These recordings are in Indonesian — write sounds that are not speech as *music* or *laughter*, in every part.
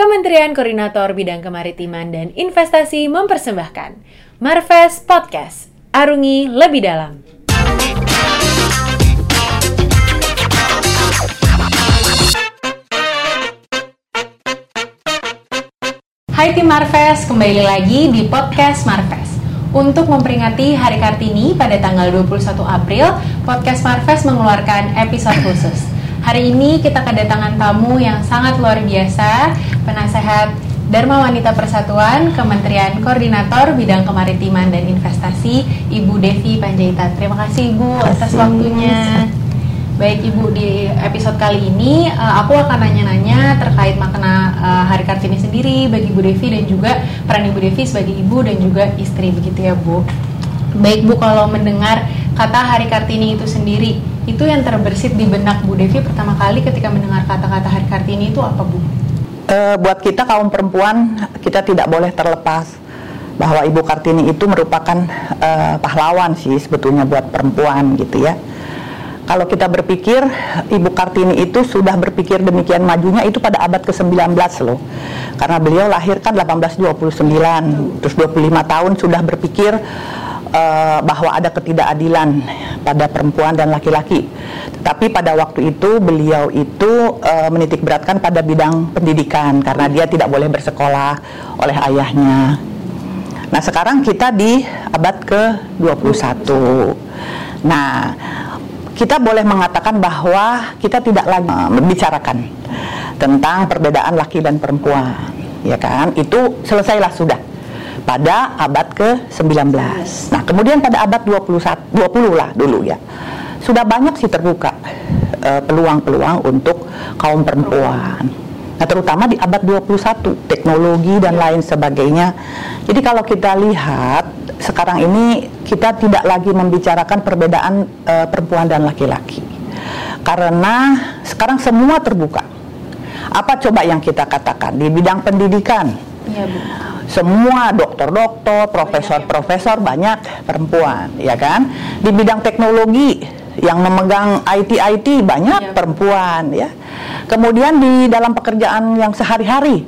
Kementerian Koordinator Bidang Kemaritiman dan Investasi mempersembahkan Marves Podcast. Arungi lebih dalam. Hai tim Marves, kembali lagi di podcast Marves. Untuk memperingati Hari Kartini pada tanggal 21 April, podcast Marves mengeluarkan episode khusus. Hari ini kita kedatangan tamu yang sangat luar biasa, penasehat Dharma Wanita Persatuan, Kementerian Koordinator Bidang Kemaritiman dan Investasi, Ibu Devi Panjaitan. Terima kasih Ibu atas waktunya. Baik Ibu, di episode kali ini uh, aku akan nanya-nanya terkait makna uh, Hari Kartini sendiri bagi Bu Devi dan juga peran Ibu Devi sebagai ibu dan juga istri begitu ya Bu. Baik Bu, kalau mendengar kata Hari Kartini itu sendiri, itu yang terbersit di benak Bu Devi pertama kali ketika mendengar kata-kata Hari Kartini itu apa Bu? Uh, buat kita kaum perempuan, kita tidak boleh terlepas bahwa Ibu Kartini itu merupakan uh, pahlawan sih sebetulnya buat perempuan gitu ya kalau kita berpikir Ibu Kartini itu sudah berpikir demikian majunya itu pada abad ke-19 loh. Karena beliau lahir kan 1829, terus 25 tahun sudah berpikir uh, bahwa ada ketidakadilan pada perempuan dan laki-laki. Tapi pada waktu itu beliau itu uh, menitik beratkan pada bidang pendidikan karena dia tidak boleh bersekolah oleh ayahnya. Nah, sekarang kita di abad ke-21. Nah, kita boleh mengatakan bahwa kita tidak lagi membicarakan tentang perbedaan laki dan perempuan, ya kan? Itu selesailah sudah pada abad ke-19. Nah, kemudian pada abad 21 20 lah dulu ya. Sudah banyak sih terbuka eh, peluang-peluang untuk kaum perempuan. Nah, terutama di abad 21, teknologi dan lain sebagainya. Jadi kalau kita lihat sekarang ini kita tidak lagi membicarakan perbedaan uh, perempuan dan laki-laki. Karena sekarang semua terbuka. Apa coba yang kita katakan di bidang pendidikan? Ya. Semua dokter-dokter, profesor-profesor banyak perempuan, ya kan? Di bidang teknologi yang memegang IT-IT banyak ya, perempuan, ya. Kemudian di dalam pekerjaan yang sehari-hari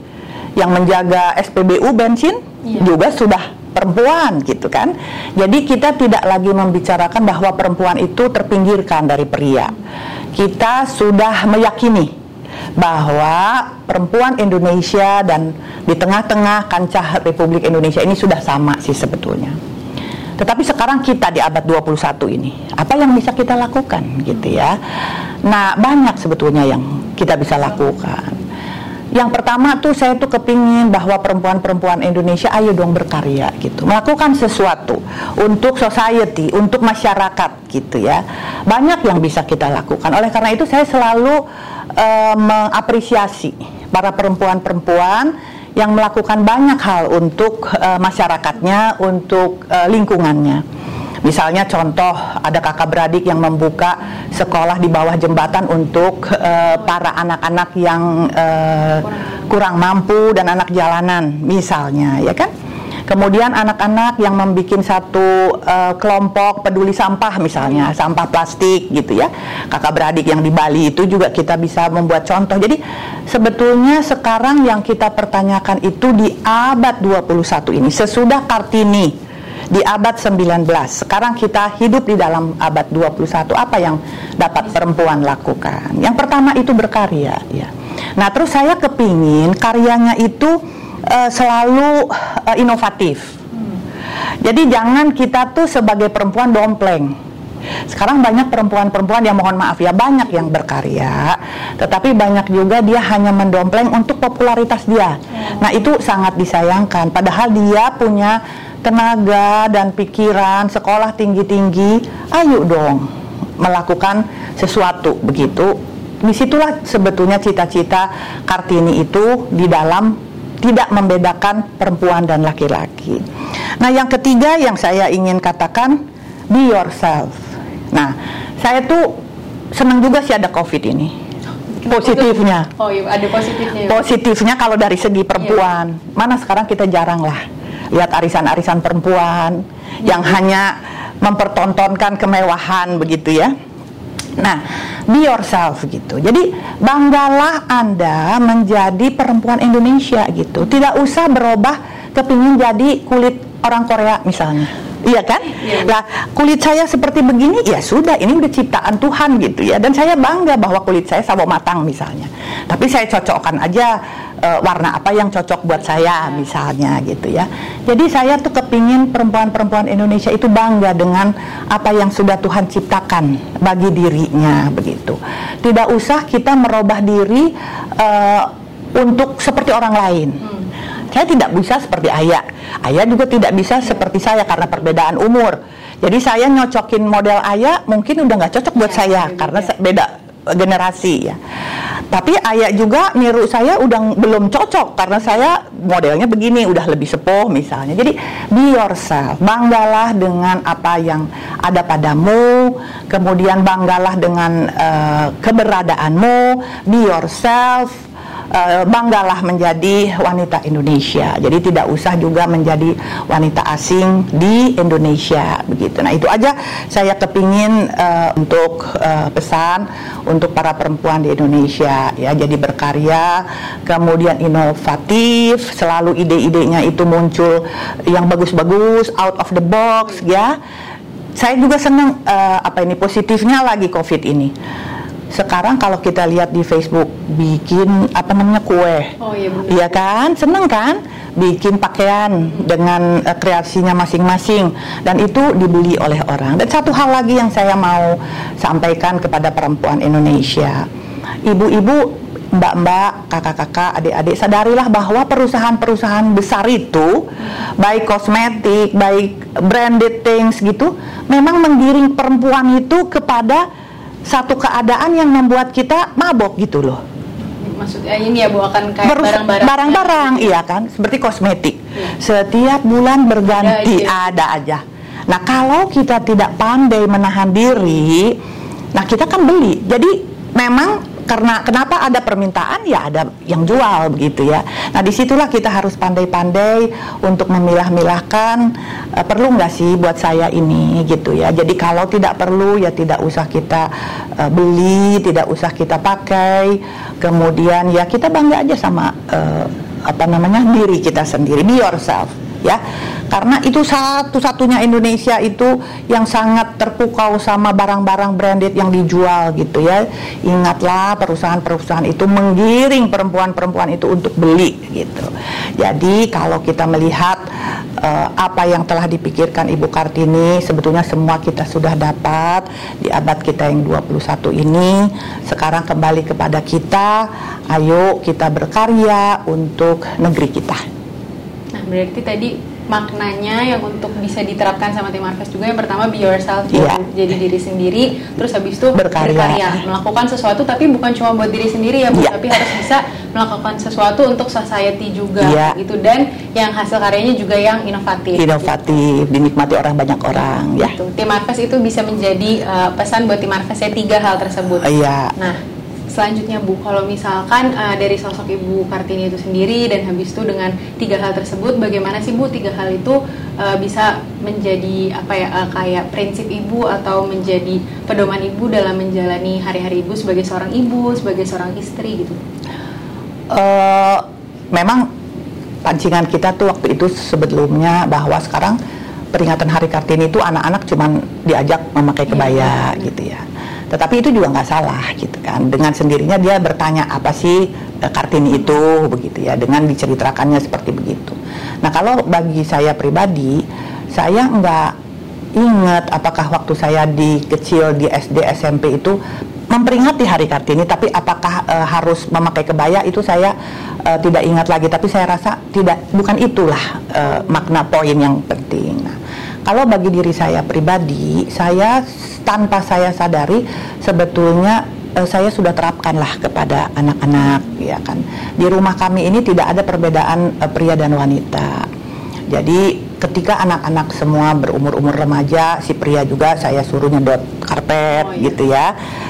yang menjaga SPBU bensin ya. juga sudah perempuan gitu kan. Jadi kita tidak lagi membicarakan bahwa perempuan itu terpinggirkan dari pria. Kita sudah meyakini bahwa perempuan Indonesia dan di tengah-tengah kancah Republik Indonesia ini sudah sama sih sebetulnya. Tetapi sekarang kita di abad 21 ini, apa yang bisa kita lakukan gitu ya. Nah, banyak sebetulnya yang kita bisa lakukan. Yang pertama tuh saya tuh kepingin bahwa perempuan-perempuan Indonesia ayo dong berkarya gitu, melakukan sesuatu untuk society, untuk masyarakat gitu ya. Banyak yang bisa kita lakukan. Oleh karena itu saya selalu uh, mengapresiasi para perempuan-perempuan yang melakukan banyak hal untuk uh, masyarakatnya, untuk uh, lingkungannya. Misalnya contoh ada kakak beradik yang membuka sekolah di bawah jembatan untuk uh, para anak-anak yang uh, kurang mampu dan anak jalanan misalnya ya kan. Kemudian anak-anak yang membuat satu uh, kelompok peduli sampah misalnya, sampah plastik gitu ya. Kakak beradik yang di Bali itu juga kita bisa membuat contoh. Jadi sebetulnya sekarang yang kita pertanyakan itu di abad 21 ini sesudah Kartini di abad 19. Sekarang kita hidup di dalam abad 21. Apa yang dapat perempuan lakukan? Yang pertama itu berkarya, ya. Nah, terus saya kepingin karyanya itu uh, selalu uh, inovatif. Jadi jangan kita tuh sebagai perempuan dompleng. Sekarang banyak perempuan-perempuan yang mohon maaf ya banyak yang berkarya, tetapi banyak juga dia hanya mendompleng untuk popularitas dia. Nah itu sangat disayangkan. Padahal dia punya tenaga dan pikiran, sekolah tinggi-tinggi, ayo dong melakukan sesuatu begitu. Di situlah sebetulnya cita-cita Kartini itu di dalam tidak membedakan perempuan dan laki-laki. Nah, yang ketiga yang saya ingin katakan, be yourself. Nah, saya tuh senang juga sih ada COVID ini. Positifnya. Oh iya, ada positifnya. Positifnya kalau dari segi perempuan, iya. mana sekarang kita jarang lah lihat arisan-arisan perempuan yang hanya mempertontonkan kemewahan begitu ya. Nah, be yourself gitu. Jadi banggalah Anda menjadi perempuan Indonesia gitu. Tidak usah berubah kepingin jadi kulit orang Korea misalnya. Iya kan? Lah kulit saya seperti begini ya sudah ini udah ciptaan Tuhan gitu ya dan saya bangga bahwa kulit saya sawo matang misalnya. Tapi saya cocokkan aja eh, warna apa yang cocok buat saya misalnya gitu ya. Jadi saya tuh kepingin perempuan-perempuan Indonesia itu bangga dengan apa yang sudah Tuhan ciptakan bagi dirinya begitu. Tidak usah kita merubah diri eh, untuk seperti orang lain. Saya tidak bisa seperti ayah. Ayah juga tidak bisa seperti saya karena perbedaan umur. Jadi saya nyocokin model ayah mungkin udah nggak cocok buat Ya, saya beda. karena se- beda generasi ya. Tapi ayah juga niru saya udah belum cocok karena saya modelnya begini udah lebih sepuh misalnya. Jadi be yourself, banggalah dengan apa yang ada padamu, kemudian banggalah dengan eh, keberadaanmu, be yourself, eh, banggalah menjadi wanita Indonesia. Jadi tidak usah juga menjadi wanita asing di Indonesia begitu. Nah itu aja saya kepingin eh, untuk eh, pesan untuk para perempuan di Indonesia ya. Jadi berkarya, kemudian inovatif, selalu ide-idenya itu muncul yang bagus-bagus, out of the box ya. Saya juga senang eh, apa ini positifnya lagi COVID ini sekarang kalau kita lihat di Facebook bikin apa namanya kue Oh iya. Iya kan, seneng kan? Bikin pakaian dengan eh, kreasinya masing-masing dan itu dibeli oleh orang. Dan satu hal lagi yang saya mau sampaikan kepada perempuan Indonesia, ibu-ibu, mbak-mbak, kakak-kakak, adik-adik, sadarilah bahwa perusahaan-perusahaan besar itu, baik kosmetik, baik branded things gitu, memang menggiring perempuan itu kepada satu keadaan yang membuat kita mabok gitu loh Maksudnya ini ya bawakan kayak barang-barang. barang-barang, iya kan seperti kosmetik Iya. setiap bulan berganti Ada aja. ada aja nah kalau kita tidak pandai menahan diri nah kita kan beli jadi memang karena kenapa ada permintaan? Ya ada yang jual begitu ya. Nah di situlah kita harus pandai-pandai untuk memilah-milahkan eh, perlu nggak sih buat saya ini gitu ya. Jadi kalau tidak perlu ya tidak usah kita eh, beli tidak usah kita pakai. Kemudian ya kita bangga aja sama eh, apa namanya diri kita sendiri. Be yourself ya. Karena itu satu-satunya Indonesia itu yang sangat terpukau sama barang-barang branded yang dijual gitu ya. Ingatlah perusahaan-perusahaan itu menggiring perempuan-perempuan itu untuk beli gitu. Jadi kalau kita melihat eh, apa yang telah dipikirkan Ibu Kartini sebetulnya semua kita sudah dapat di abad kita yang 21 ini. Sekarang kembali kepada kita ayo kita berkarya untuk negeri kita Nah, berarti tadi maknanya yang untuk bisa diterapkan sama tim Marves juga yang pertama be yourself Iya. jadi diri sendiri terus habis itu Berkarya. melakukan sesuatu tapi bukan cuma buat diri sendiri ya Bu, Iya. tapi harus bisa melakukan sesuatu untuk society juga Iya. gitu dan yang hasil karyanya juga yang inovatif inovatif dinikmati orang banyak orang ya Gitu. Tim Marves itu bisa menjadi uh, pesan buat tim Marves ya tiga hal tersebut. Iya. Nah, selanjutnya Bu, kalau misalkan uh, dari sosok Ibu Kartini itu sendiri dan habis itu dengan tiga hal tersebut, bagaimana sih Bu tiga hal itu uh, bisa menjadi apa ya uh, kayak prinsip Ibu atau menjadi pedoman Ibu dalam menjalani hari-hari Ibu sebagai seorang ibu, sebagai seorang istri gitu? Eh, memang pancingan kita tuh waktu itu sebelumnya bahwa sekarang peringatan Hari Kartini itu anak-anak cuman diajak memakai kebaya Iya. gitu ya. Tetapi itu juga nggak salah gitu kan. Dengan sendirinya dia bertanya apa sih eh, Kartini itu begitu ya. Dengan diceritakannya seperti begitu. Nah kalau bagi saya pribadi, saya nggak ingat apakah waktu saya di kecil di SD SMP itu memperingati Hari Kartini, tapi apakah eh, harus memakai kebaya itu saya eh, tidak ingat lagi. Tapi saya rasa tidak, bukan itulah eh, makna poin yang penting. Nah, kalau bagi diri saya pribadi, saya tanpa saya sadari sebetulnya eh, saya sudah terapkanlah kepada anak-anak, ya kan. Di rumah kami ini tidak ada perbedaan eh, pria dan wanita. Jadi ketika anak-anak semua berumur-umur remaja, si pria juga saya suruh nyedot karpet Oh, iya. gitu ya.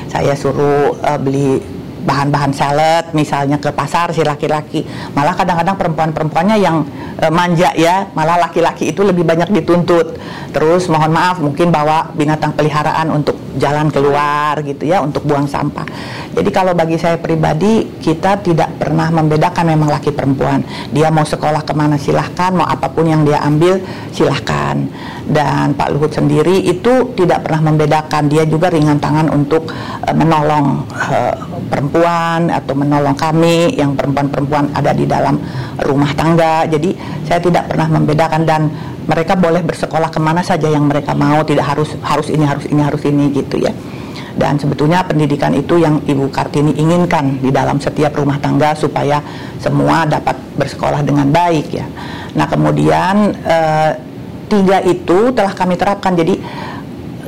Saya suruh eh, beli bahan-bahan salad misalnya ke pasar si laki-laki. Malah kadang-kadang perempuan-perempuannya yang e, manja ya malah laki-laki itu lebih banyak dituntut. Terus mohon maaf mungkin bawa binatang peliharaan untuk jalan keluar gitu ya untuk buang sampah. Jadi kalau bagi saya pribadi kita tidak pernah membedakan memang laki perempuan. Dia mau sekolah ke mana silahkan. Mau apa pun yang dia ambil silahkan. Dan Pak Luhut sendiri itu tidak pernah membedakan. Dia juga ringan tangan untuk e, menolong e, perempuan atau menolong kami yang perempuan-perempuan ada di dalam rumah tangga. Jadi saya tidak pernah membedakan dan mereka boleh bersekolah ke mana saja yang mereka mau, tidak harus harus ini harus ini harus ini gitu ya. Dan sebetulnya pendidikan itu yang Ibu Kartini inginkan di dalam setiap rumah tangga supaya semua dapat bersekolah dengan baik ya. Nah kemudian eh, tiga itu telah kami terapkan jadi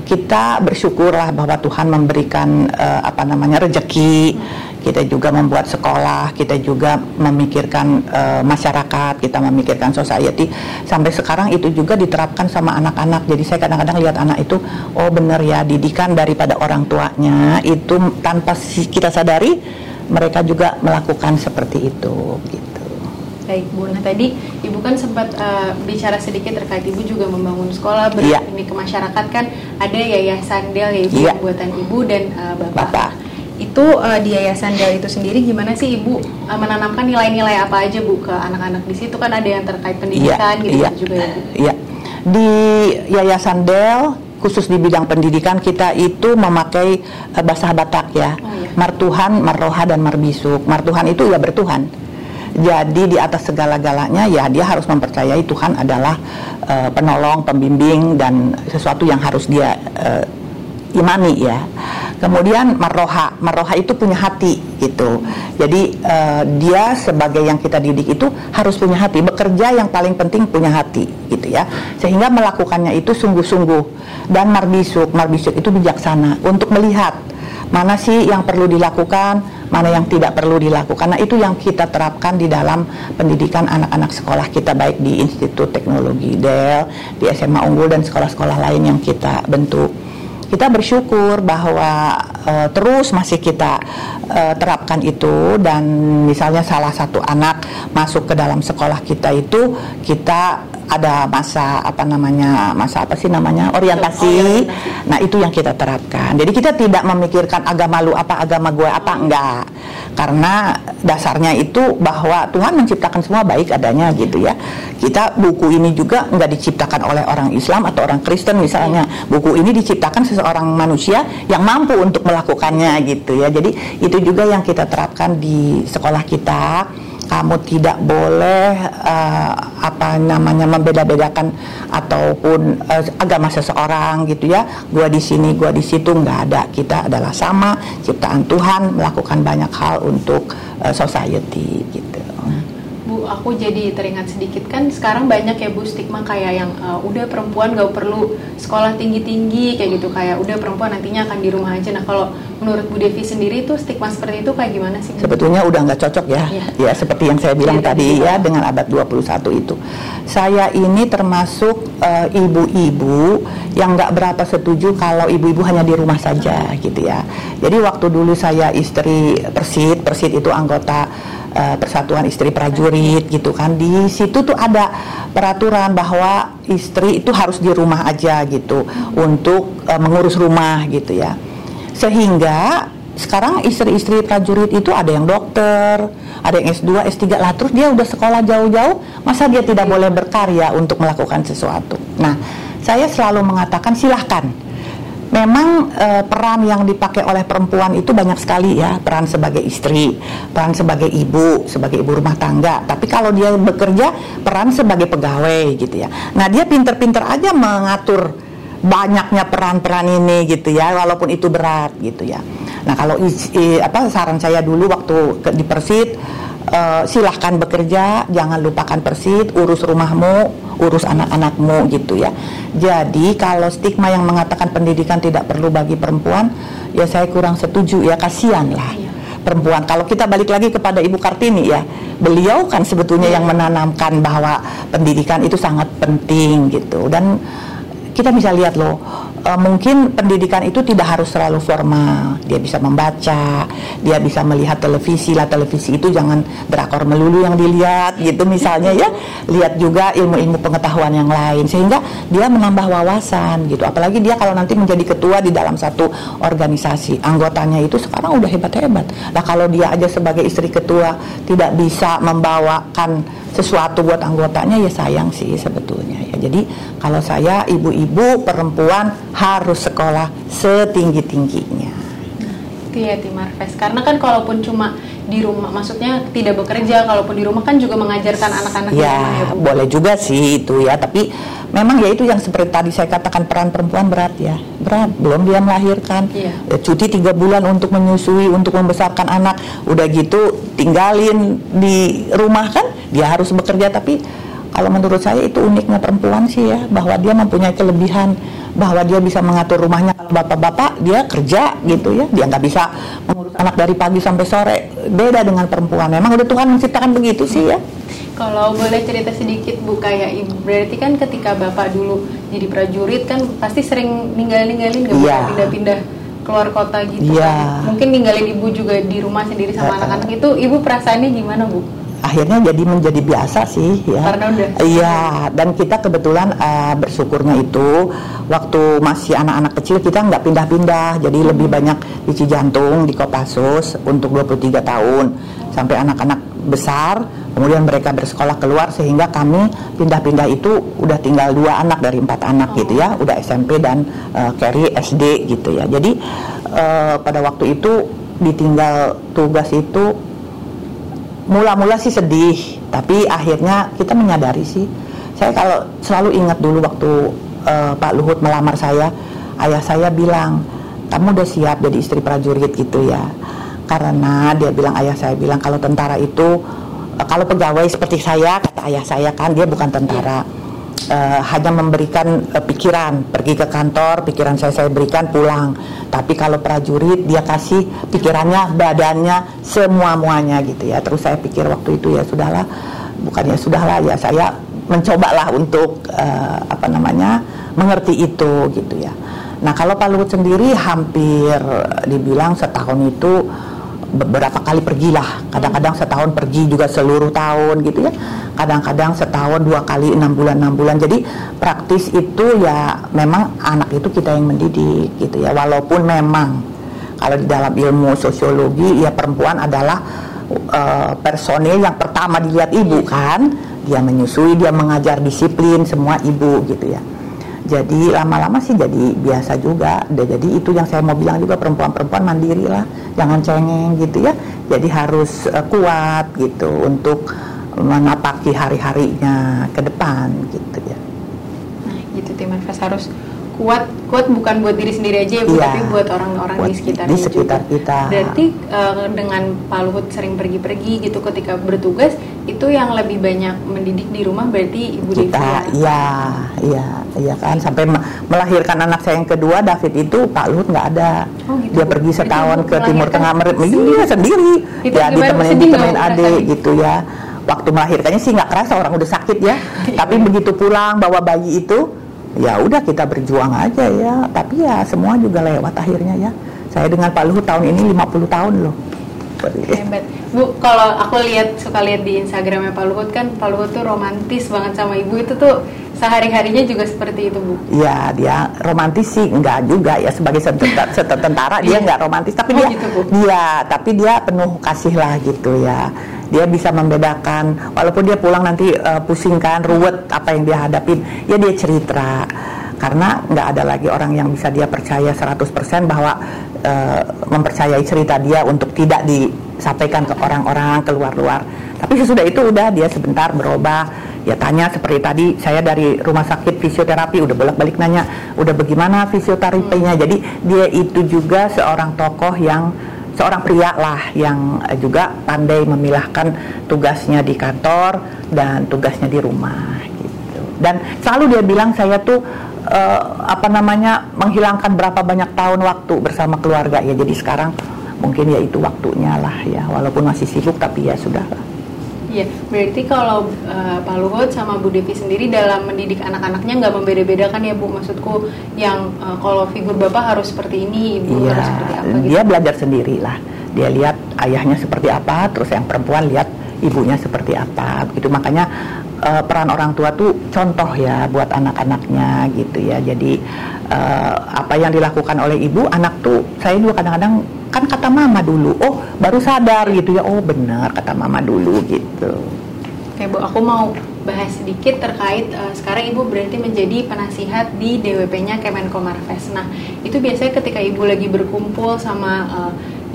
kita bersyukurlah bahwa Tuhan memberikan uh, apa namanya rezeki kita juga membuat sekolah kita juga memikirkan uh, masyarakat kita memikirkan society. Sampai sekarang itu juga diterapkan sama anak-anak. Jadi saya kadang-kadang lihat anak itu oh benar ya didikan daripada orang tuanya. Itu tanpa kita sadari mereka juga melakukan seperti itu gitu Baik Bu, nah tadi Ibu kan sempat uh, bicara sedikit terkait Ibu juga membangun sekolah ber Iya. ini ke masyarakat kan ada yayasan Del ya Ibu Iya. buatan Ibu dan uh, Bapak. Bapak. Itu uh, di yayasan Del itu sendiri gimana sih Ibu uh, menanamkan nilai-nilai apa aja Bu ke anak-anak di situ kan ada yang terkait pendidikan gitu iya, juga ya Bu. Iya. Di Yayasan Del khusus di bidang pendidikan kita itu memakai eh, bahasa Batak ya. Oh, iya. Martuhan, Marroha dan Marbisuk. Martuhan itu ya bertuhan. Jadi di atas segala-galanya ya dia harus mempercayai Tuhan adalah eh, penolong, pembimbing dan sesuatu yang harus dia eh, imani ya. Kemudian marroha, marroha itu punya hati gitu. Jadi eh, dia sebagai yang kita didik itu harus punya hati. Bekerja yang paling penting punya hati gitu ya. Sehingga melakukannya itu sungguh-sungguh. Dan marbisuk, marbisuk itu bijaksana untuk melihat mana sih yang perlu dilakukan, mana yang tidak perlu dilakukan. Nah, itu yang kita terapkan di dalam pendidikan anak-anak sekolah kita baik di Institut Teknologi Del, di SMA Unggul dan sekolah-sekolah lain yang kita bentuk. Kita bersyukur bahwa eh, terus masih kita eh, terapkan itu dan misalnya salah satu anak masuk ke dalam sekolah kita itu kita ada masa apa namanya masa apa sih namanya orientasi. Nah itu yang kita terapkan. Jadi kita tidak memikirkan agama lu apa agama gue apa enggak. Karena dasarnya itu bahwa Tuhan menciptakan semua baik adanya gitu ya. Kita buku ini juga enggak diciptakan oleh orang Islam atau orang Kristen misalnya. Buku ini diciptakan seseorang manusia yang mampu untuk melakukannya gitu ya. Jadi itu juga yang kita terapkan di sekolah kita kamu tidak boleh eh, apa namanya membeda-bedakan ataupun eh, agama seseorang gitu ya. Gua di sini, gua di situ nggak ada. Kita adalah sama ciptaan Tuhan melakukan banyak hal untuk eh, society gitu. Bu, aku jadi teringat sedikit kan sekarang banyak ya Bu stigma kayak yang uh, udah perempuan gak perlu sekolah tinggi-tinggi kayak gitu kayak udah perempuan nantinya akan di rumah aja. Nah kalau menurut Bu Devi sendiri tuh stigma seperti itu kayak gimana sih? Bu? Sebetulnya udah nggak cocok ya. Iya. Ya seperti yang saya bilang Iya, tadi tadi. ya dengan abad 21 itu. Saya ini termasuk eh, ibu-ibu yang nggak berapa setuju kalau ibu-ibu hanya di rumah saja gitu ya. Jadi waktu dulu saya istri Persit, Persit itu anggota eh, Persatuan Istri Prajurit gitu kan. Di situ tuh ada peraturan bahwa istri itu harus di rumah aja gitu untuk eh, mengurus rumah gitu ya. Sehingga sekarang istri-istri prajurit itu ada yang dokter, ada yang S2, S3 lah terus dia udah sekolah jauh-jauh, masa dia tidak boleh berkarya untuk melakukan sesuatu. Nah, saya selalu mengatakan silahkan. Memang eh, peran yang dipakai oleh perempuan itu banyak sekali ya, peran sebagai istri, peran sebagai ibu, sebagai ibu rumah tangga. Tapi kalau dia bekerja, peran sebagai pegawai gitu ya. Nah, dia pinter-pinter aja mengatur banyaknya peran-peran ini gitu ya walaupun itu berat gitu ya nah kalau i- apa saran saya dulu waktu ke, di Persit eh, silahkan bekerja jangan lupakan Persit urus rumahmu urus anak-anakmu gitu ya jadi kalau stigma yang mengatakan pendidikan tidak perlu bagi perempuan ya saya kurang setuju ya kasihan lah Iya. perempuan. Kalau kita balik lagi kepada Ibu Kartini ya, beliau kan sebetulnya yang menanamkan bahwa pendidikan itu sangat penting gitu dan kita bisa lihat loh uh, mungkin pendidikan itu tidak harus selalu formal. Dia bisa membaca, dia bisa melihat televisi lah. Televisi itu jangan drakor melulu yang dilihat gitu misalnya ya. Lihat juga ilmu-ilmu pengetahuan yang lain sehingga dia menambah wawasan gitu. Apalagi dia kalau nanti menjadi ketua di dalam satu organisasi, anggotanya itu sekarang udah hebat-hebat. Nah, kalau dia aja sebagai istri ketua tidak bisa membawakan sesuatu buat anggotanya ya sayang sih sebetulnya ya. Jadi kalau saya ibu-ibu perempuan harus sekolah setinggi-tingginya. Itu ya Tim Marves. Karena kan kalaupun cuma di rumah maksudnya tidak bekerja kalaupun di rumah kan juga mengajarkan anak-anak ya, ya boleh juga sih itu ya. Tapi memang ya itu yang seperti tadi saya katakan peran perempuan berat ya. Berat belum dia melahirkan. Ya. cuti tiga bulan untuk menyusui untuk membesarkan anak. Udah gitu tinggalin di rumah kan dia harus bekerja. Tapi kalau menurut saya itu uniknya perempuan sih ya bahwa dia mempunyai kelebihan bahwa dia bisa mengatur rumahnya. Kalau bapak-bapak dia kerja gitu ya. Dia nggak bisa mengurus anak dari pagi sampai sore. Beda dengan perempuan. Memang udah Tuhan menciptakan begitu sih ya. Kalau boleh cerita sedikit Bu kayak Ibu. Berarti kan ketika Bapak dulu jadi prajurit kan pasti sering ninggalin-ninggalin gak yeah. pindah-pindah keluar kota gitu yeah. kan. Mungkin ninggalin Ibu juga di rumah sendiri sama anak-anak itu. Ibu perasaannya gimana Bu? Akhirnya jadi menjadi biasa sih ya. Karena udah. Iya, dan kita kebetulan uh, bersyukurnya itu waktu masih anak-anak kecil kita nggak pindah-pindah, jadi hmm. lebih banyak di Cijantung di Kopassus untuk 23 tahun sampai anak-anak besar, kemudian mereka bersekolah keluar sehingga kami pindah-pindah itu udah tinggal dua anak dari empat anak oh. gitu ya, udah SMP dan uh, Carrie SD gitu ya. Jadi uh, pada waktu itu ditinggal tugas itu mula-mula sih sedih tapi akhirnya kita menyadari sih. Saya kalau selalu ingat dulu waktu uh, Pak Luhut melamar saya ayah saya bilang kamu udah siap jadi istri prajurit gitu ya? Karena dia bilang ayah saya bilang kalau tentara itu uh, kalau pegawai seperti saya kata ayah saya kan dia bukan tentara uh, hanya memberikan uh, pikiran. Pergi ke kantor pikiran saya saya berikan pulang. Tapi kalau prajurit dia kasih pikirannya badannya semua muanya gitu ya. Terus saya pikir waktu itu ya sudahlah. Bukannya sudahlah ya saya mencobalah untuk uh, apa namanya mengerti itu gitu ya. Nah kalau Pak Luhut sendiri hampir dibilang setahun itu beberapa kali pergilah. Kadang-kadang setahun pergi juga seluruh tahun gitu ya. Kadang-kadang setahun dua kali enam bulan enam bulan. Jadi praktis itu ya memang anak itu kita yang mendidik gitu ya. Walaupun memang kalau di dalam ilmu sosiologi ya perempuan adalah uh, personil yang pertama dilihat ibu kan. Dia menyusui dia mengajar disiplin semua ibu gitu ya jadi lama-lama sih jadi biasa juga. Jadi itu yang saya mau bilang juga perempuan-perempuan mandiri lah. Jangan cengeng gitu ya. Jadi harus uh, kuat gitu untuk menapaki hari-harinya ke depan gitu ya. Nah gitu tim harus kuat kuat bukan buat diri sendiri aja ya, Bu, iya, tapi buat orang-orang di sekitar di sekitar juga. kita. Berarti uh, dengan Pak Luhut sering pergi-pergi gitu ketika bertugas itu yang lebih banyak mendidik di rumah berarti Ibu kita, Devi. Iya, iya, iya kan sampai melahirkan anak saya yang kedua David itu Pak Luhut nggak ada. Oh, gitu, Dia pergi setahun ke Timur Tengah Merit, iya sendiri. Itu ya ditemenin ditemenin adik gitu ya. Waktu melahirkannya sih nggak kerasa orang udah sakit ya. *laughs* Tapi begitu pulang bawa bayi itu ya udah kita berjuang aja ya. Tapi ya semua juga lewat akhirnya ya. Saya dengan Pak Luhut tahun ini 50 tahun loh. Hebat. Bu kalau aku lihat suka lihat di Instagramnya Pak Luhut kan Pak Luhut tuh romantis banget sama ibu itu tuh. Sehari-harinya juga seperti itu Bu. Ya dia romantis sih. Enggak juga ya sebagai tentara dia enggak romantis. Tapi oh, dia gitu, Bu. dia tapi dia penuh kasih lah gitu ya dia bisa membedakan walaupun dia pulang nanti uh, pusingkan ruwet apa yang dia hadapin ya dia cerita. Karena nggak ada lagi orang yang bisa dia percaya 100% bahwa uh, mempercayai cerita dia untuk tidak disampaikan ke orang-orang keluar-luar. Tapi sesudah itu udah dia sebentar berubah. Ya tanya seperti tadi saya dari rumah sakit fisioterapi. Udah bolak-balik nanya udah bagaimana fisioterapinya? Jadi dia itu juga seorang tokoh yang seorang pria lah yang eh, juga pandai memilahkan tugasnya di kantor dan tugasnya di rumah gitu. Dan selalu dia bilang saya tuh uh, apa namanya menghilangkan berapa banyak tahun waktu bersama keluarga ya. Jadi sekarang mungkin ya itu waktunya lah ya walaupun masih sibuk tapi ya sudah lah. Iya, berarti kalau uh, Pak Luhut sama Bu Devi sendiri dalam mendidik anak-anaknya nggak membeda-bedakan ya Bu, maksudku yang uh, kalau figur Bapak harus seperti ini, Ibu iya, harus seperti apa gitu. Dia belajar sendiri lah, dia lihat ayahnya seperti apa, terus yang perempuan lihat ibunya seperti apa, gitu. Makanya uh, peran orang tua tuh contoh ya buat anak-anaknya gitu ya, jadi uh, apa yang dilakukan oleh ibu, anak tuh saya juga kadang-kadang kan kata mama dulu oh baru sadar gitu ya oh benar kata mama dulu gitu Oke Bu, aku mau bahas sedikit terkait uh, sekarang Ibu berarti menjadi penasihat di DWP-nya Kemenko Marves. Nah, itu biasanya ketika Ibu lagi berkumpul sama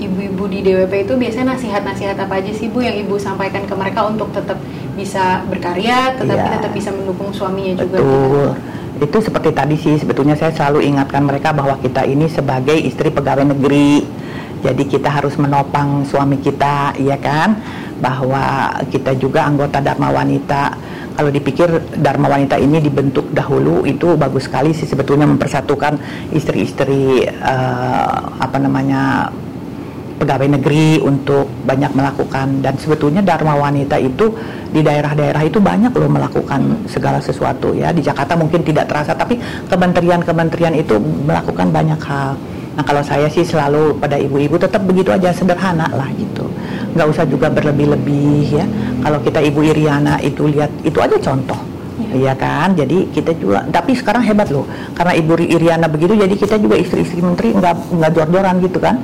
ibu ibu-ibu di DWP itu biasanya nasihat-nasihat apa aja sih Bu yang Ibu sampaikan ke mereka untuk tetap bisa berkarya, tetapi ya, tetap bisa mendukung suaminya juga. Betul. Gitu. Itu seperti tadi sih sebetulnya saya selalu ingatkan mereka bahwa kita ini sebagai istri pegawai negeri jadi kita harus menopang suami kita, iya kan? Bahwa kita juga anggota Dharma Wanita. Kalau dipikir Dharma Wanita ini dibentuk dahulu itu bagus sekali sih sebetulnya mempersatukan istri-istri uh, apa namanya pegawai negeri untuk banyak melakukan dan sebetulnya Dharma Wanita itu di daerah-daerah itu banyak loh melakukan segala sesuatu ya di Jakarta mungkin tidak terasa tapi kementerian-kementerian itu melakukan banyak hal Nah kalau saya sih selalu pada ibu-ibu tetap begitu aja sederhana lah gitu. Nggak usah juga berlebih-lebih ya. Kalau kita ibu Iriana itu lihat itu aja contoh. Iya kan, jadi kita juga. Tapi sekarang hebat loh, karena Ibu Iriana begitu, jadi kita juga istri-istri menteri nggak nggak jor-joran gitu kan,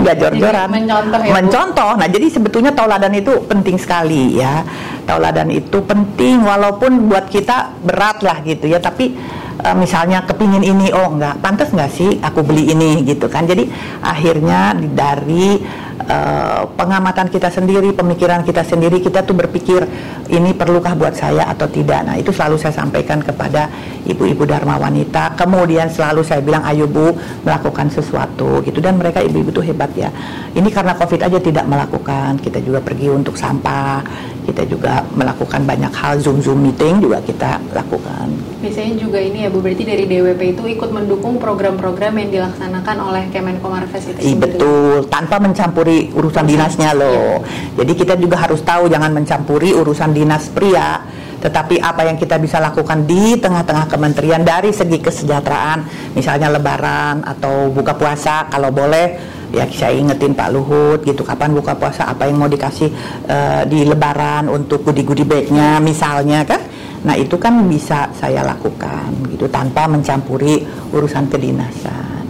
nggak jor-joran. Mencontoh ya. Mencontoh. Nah jadi sebetulnya tauladan itu penting sekali ya. Tauladan itu penting, walaupun buat kita berat lah gitu ya. Tapi uh, misalnya kepingin ini oh enggak. Pantas nggak sih aku beli ini gitu kan? Jadi akhirnya dari uh, pengamatan kita sendiri pemikiran kita sendiri kita tuh berpikir ini perlukah buat saya atau tidak? Nah itu selalu saya sampaikan kepada ibu-ibu dharma wanita. Kemudian selalu saya bilang ayo bu melakukan sesuatu gitu. Dan mereka ibu-ibu tuh hebat ya. Ini karena covid aja tidak melakukan. Kita juga pergi untuk sampah kita juga melakukan banyak hal zoom zoom meeting juga kita lakukan. Biasanya juga ini ya Bu berarti dari DWP itu ikut mendukung program-program yang dilaksanakan oleh Kemenko Marves itu sendiri. Betul. Tanpa mencampuri urusan dinasnya loh. Ya. jadi kita juga harus tahu jangan mencampuri urusan dinas pria. Tetapi apa yang kita bisa lakukan di tengah-tengah kementerian dari segi kesejahteraan misalnya lebaran atau buka puasa kalau boleh ya saya ingetin Pak Luhut gitu kapan buka puasa apa yang mau dikasih uh, di lebaran untuk goodie-goodie bagnya misalnya kan nah itu kan bisa saya lakukan gitu tanpa mencampuri urusan kedinasan.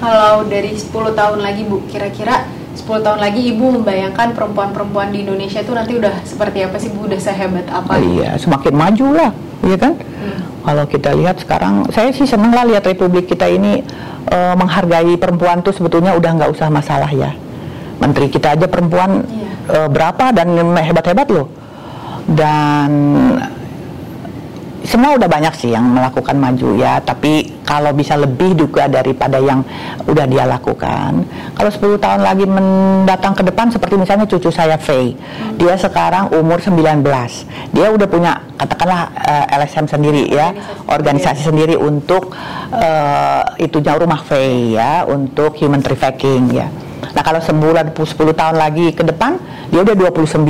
Kalau dari 10 tahun lagi Bu kira-kira 10 tahun lagi Ibu membayangkan perempuan-perempuan di Indonesia itu nanti udah seperti apa sih Bu udah sehebat apa iya semakin maju lah iya kan hmm. kalau kita lihat sekarang saya sih senang lah lihat Republik kita ini uh, menghargai perempuan tuh sebetulnya udah nggak usah masalah ya. Menteri kita aja perempuan yeah. uh, berapa dan hebat-hebat loh. Dan semua udah banyak sih yang melakukan maju ya tapi kalau bisa lebih juga daripada yang udah dia lakukan. Kalau 10 tahun lagi mendatang ke depan seperti misalnya cucu saya Faye hmm. dia sekarang umur 19 dia udah punya katakanlah uh, eh, LSM sendiri ya organisasi, organisasi sendiri untuk uh, itu jauh rumah Faye ya untuk human trafficking ya Nah kalau sebulan 10 tahun lagi ke depan dia udah 29.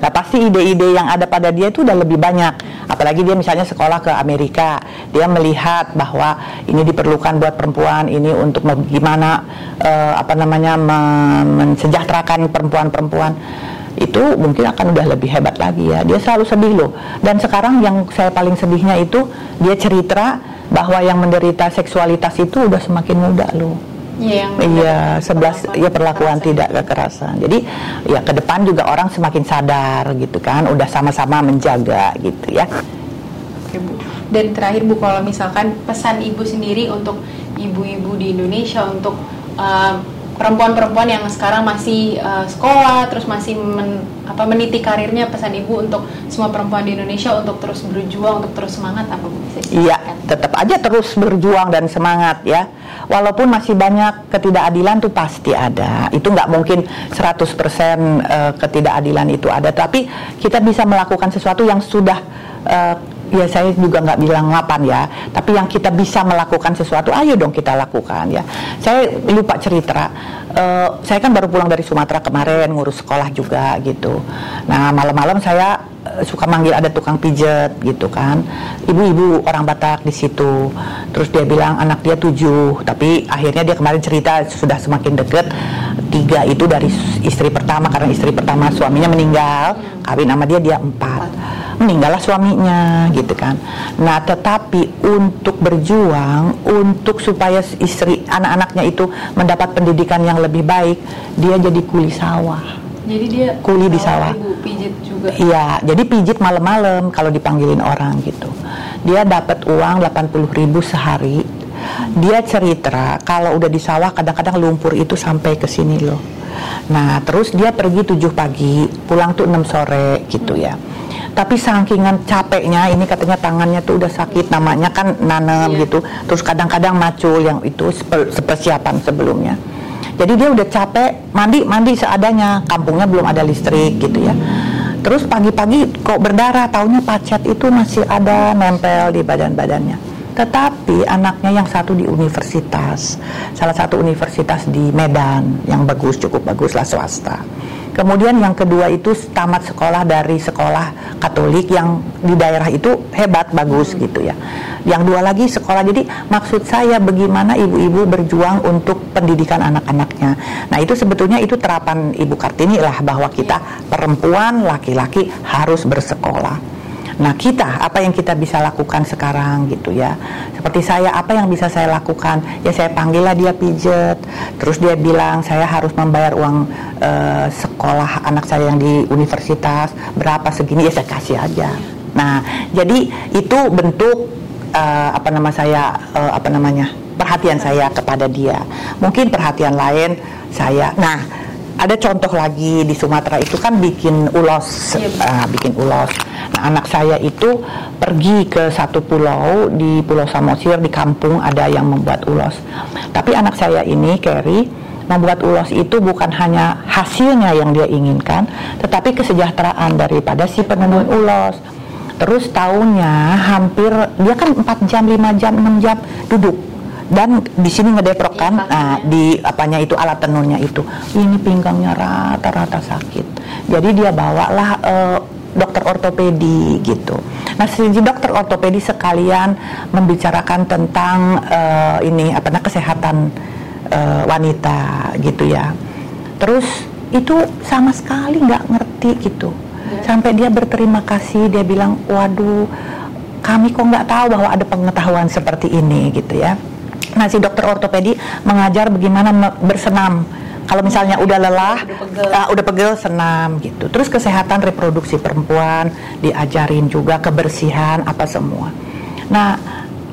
Nah pasti ide-ide yang ada pada dia itu udah lebih banyak. Apalagi dia misalnya sekolah ke Amerika, dia melihat bahwa ini diperlukan buat perempuan ini untuk gimana uh, apa namanya mensejahterakan perempuan-perempuan itu mungkin akan udah lebih hebat lagi ya. Dia selalu sedih loh. Dan sekarang yang saya paling sedihnya itu dia cerita bahwa yang menderita seksualitas itu udah semakin muda loh Iya, iya sebelas ya perlakuan tidak kekerasan. Jadi ya ke depan juga orang semakin sadar gitu kan, udah sama-sama menjaga gitu ya. Oke Bu. Dan terakhir Bu kalau misalkan pesan Ibu sendiri untuk ibu-ibu di Indonesia untuk uh, perempuan-perempuan yang sekarang masih uh, sekolah terus masih men, apa meniti karirnya pesan ibu untuk semua perempuan di Indonesia untuk terus berjuang untuk terus semangat apa bu Iya tetap aja terus berjuang dan semangat ya walaupun masih banyak ketidakadilan tuh pasti ada. Itu nggak mungkin 100% uh, ketidakadilan itu ada. Tapi kita bisa melakukan sesuatu yang sudah uh, ya saya juga nggak bilang ngapan ya. Tapi yang kita bisa melakukan sesuatu ayo dong kita lakukan ya. Saya lupa cerita eh, saya kan baru pulang dari Sumatera kemarin ngurus sekolah juga gitu. Nah malam-malam saya eh, suka manggil ada tukang pijet gitu kan, ibu-ibu orang Batak di situ. Terus dia bilang anak dia tujuh, tapi akhirnya dia kemarin cerita sudah semakin deket tiga itu dari istri pertama karena istri pertama suaminya meninggal, kawin sama dia dia empat meninggallah suaminya gitu kan. Nah, tetapi untuk berjuang untuk supaya istri anak-anaknya itu mendapat pendidikan yang lebih baik, dia jadi kuli sawah. Jadi dia Kuli di sawah. Ibu pijit juga. Iya, jadi pijit malam-malam kalau dipanggilin orang gitu. Dia dapat uang 80.000 ribu sehari. Dia cerita kalau udah di sawah kadang-kadang lumpur itu sampai ke sini loh. Nah, terus dia pergi 7 pagi, pulang tuh 6 sore gitu ya. Tapi sakingan capeknya ini katanya tangannya tuh udah sakit namanya kan nanem Iya. gitu. Terus kadang-kadang macul yang itu sepe- persiapan sebelumnya. Jadi dia udah capek, mandi mandi seadanya, kampungnya belum ada listrik gitu ya. Terus pagi-pagi kok berdarah, taunya pacet itu masih ada nempel di badan-badannya. Tetapi anaknya yang satu di universitas, salah satu universitas di Medan yang bagus, cukup bagus lah swasta. Kemudian yang kedua itu tamat sekolah dari sekolah Katolik yang di daerah itu hebat bagus gitu ya. Yang dua lagi sekolah. Jadi maksud saya bagaimana ibu-ibu berjuang untuk pendidikan anak-anaknya. Nah, itu sebetulnya itu terapan Ibu Kartini lah bahwa kita perempuan laki-laki harus bersekolah. Nah kita apa yang kita bisa lakukan sekarang gitu ya. Seperti saya apa yang bisa saya lakukan? Ya saya panggillah dia pijet. Terus dia bilang saya harus membayar uang eh, sekolah anak saya yang di universitas. Berapa segini? Ya saya kasih aja. Nah jadi itu bentuk eh, apa nama saya eh, apa namanya perhatian saya kepada dia. Mungkin perhatian lain saya. Nah ada contoh lagi di Sumatera itu kan bikin ulos, ah, bikin ulos. Nah, anak saya itu pergi ke satu pulau di Pulau Samosir di kampung ada yang membuat ulos. Tapi anak saya ini Kerry membuat ulos itu bukan hanya hasilnya yang dia inginkan, tetapi kesejahteraan daripada si penenun ulos. Terus tahunnya hampir dia kan 4 jam, 5 jam, 6 jam duduk dan di sini ngedeprok kan, Iya, nah, di apanya itu alat tenunnya itu. Ini pinggangnya rata-rata sakit. Jadi dia bawalah eh, dokter ortopedi gitu. Nah si dokter ortopedi sekalian membicarakan tentang eh, ini apa namanya kesehatan eh, wanita gitu ya. Terus itu sama sekali nggak ngerti gitu. Ya. sampai dia berterima kasih dia bilang waduh kami kok nggak tahu bahwa ada pengetahuan seperti ini gitu ya Nah, si dokter ortopedi mengajar bagaimana bersenam. Kalau misalnya udah lelah, Udah pegel. ah, udah pegel senam gitu. Terus kesehatan reproduksi perempuan diajarin juga kebersihan apa semua. Nah,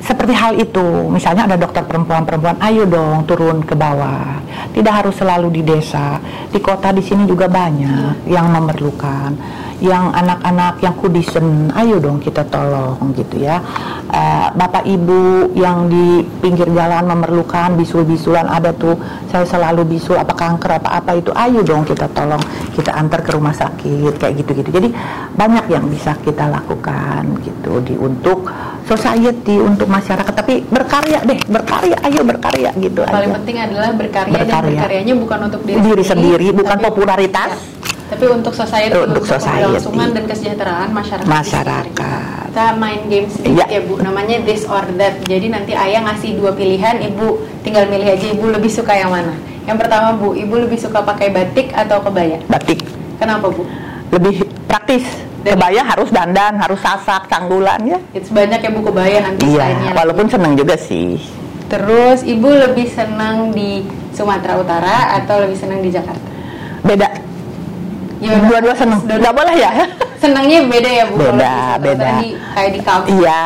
seperti hal itu, misalnya ada dokter perempuan-perempuan, ayo dong turun ke bawah. Tidak harus selalu di desa, di kota di sini juga banyak yang memerlukan. Yang anak-anak yang kudisen, ayo dong kita tolong gitu ya. Eh, Bapak ibu yang di pinggir jalan memerlukan bisul-bisulan ada tuh, saya selalu bisul apa kanker apa apa itu, ayo dong kita tolong kita antar ke rumah sakit kayak gitu-gitu. Jadi banyak yang bisa kita lakukan gitu di untuk society untuk masyarakat tapi berkarya deh berkarya ayo berkarya gitu Paling aja penting adalah berkarya, dan Berkarya. berkaryanya bukan untuk diri, Diri sendiri, bukan tapi- popularitas. ya, tapi untuk society, Untuk society. keberlangsungan dan kesejahteraan masyarakat. Masyarakat. Kita main game sedikit Iya. ya Bu, namanya this or that. Jadi nanti ayah ngasih dua pilihan, ibu tinggal milih aja ibu lebih suka yang mana. Yang pertama Bu, ibu lebih suka pakai batik atau kebaya? batik Kenapa Bu? lebih praktis Dan- kebaya harus dandan harus sasak canggulan ya It's banyak ya Bu kebaya nanti iya lagi. walaupun seneng juga sih Terus ibu lebih senang di Sumatera Utara atau lebih senang di Jakarta? beda Ya, dua-dua seneng dua- nggak boleh ya Senangnya beda ya Bu. Beda, beda. Utara di- kayak di kampung. iya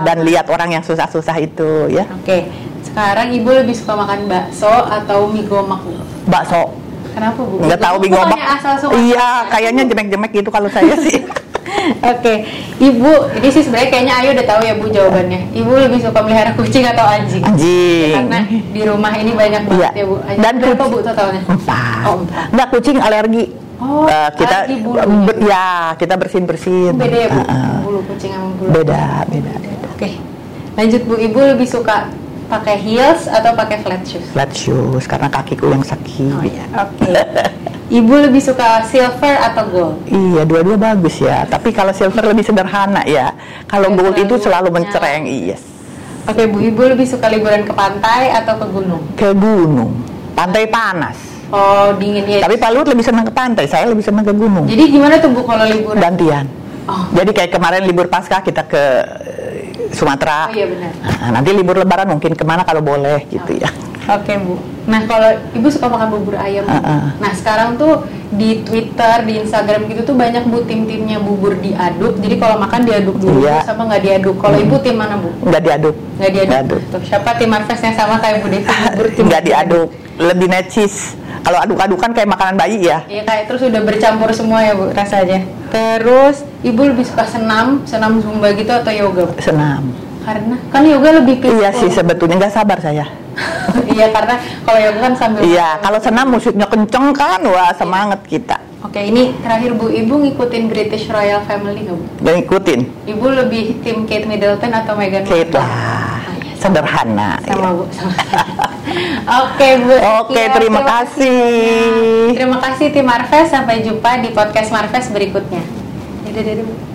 dan lihat orang yang susah-susah itu ya Oke, sekarang ibu lebih suka makan bakso atau mie gomak Bu? bakso Kenapa Bu? nggak tahu Mie Sumatera. iya kayaknya jemek-jemek gitu kalau saya *laughs* sih Oke, ibu, ini sih sebenarnya kayaknya Ayu udah tahu ya Bu jawabannya. Ibu lebih suka melihara kucing atau anjing? anjing Karena di rumah ini banyak banget Iya. ya Bu. Anjing Dan berapa kucing- Bu totalnya? empat Oh, empat. nggak kucing alergi Oh, Eh, kita be- ya kita bersihin bersihin Beda ya Bu, Heeh. bulu kucing sama bulu. beda beda beda Oke, lanjut Bu. Ibu lebih suka pakai heels atau pakai flat shoes? Flat shoes karena kakiku yang sakit. Oh iya, oke. Ibu lebih suka silver atau gold? Iya, dua-dua bagus ya. Tapi kalau silver lebih sederhana ya. Kalau Oke, gold itu selalu mencereng. Iya. Oke Bu, Ibu lebih suka liburan ke pantai atau ke gunung? Ke gunung, pantai panas. Oh dingin ya. Tapi Pak Luhut lebih senang ke pantai, saya lebih senang ke gunung. Jadi gimana tuh Bu kalau liburan? Gantian. Oh, Jadi kayak kemarin libur pasca kita ke eh, Sumatera. oh iya benar. Nah, nanti libur lebaran mungkin ke mana kalau boleh gitu ya. Oke Bu. Nah kalau Ibu suka makan bubur ayam. Bu. Uh-uh. Nah sekarang tuh di Twitter, di Instagram gitu tuh banyak Bu tim-timnya bubur diaduk. Jadi kalau makan diaduk dulu Iya. sama nggak diaduk. Kalau Ibu tim mana Bu? Nggak diaduk. Nggak diaduk. Nggak aduk. Tuh, siapa tim Marves yang sama kayak Bu Devi bubur tim Nggak diaduk. Lebih necis. Kalau aduk-adukan kayak makanan bayi ya. Iya kayak terus udah bercampur semua ya Bu rasanya. Terus Ibu lebih suka senam, senam zumba gitu atau yoga? Bu? Senam. Karena kan yoga lebih peaceful. Iya sih sebetulnya nggak sabar saya. *laughs* iya karena kalau yoga kan sambil Iya, kalau senam musiknya kenceng kan, wah semangat kita. Oke, ini terakhir Bu, Ibu ngikutin British Royal Family nggak Bu? Dan ikutin, Ibu lebih tim Kate Middleton atau Meghan Kate lah, Ah, iya, sederhana. sama ya. Bu, sama *laughs* Oke Bu. Oke, sekian. terima kasih. Terima kasih tim Marves. Sampai jumpa di podcast Marves berikutnya. Dadah, dadah, Bu.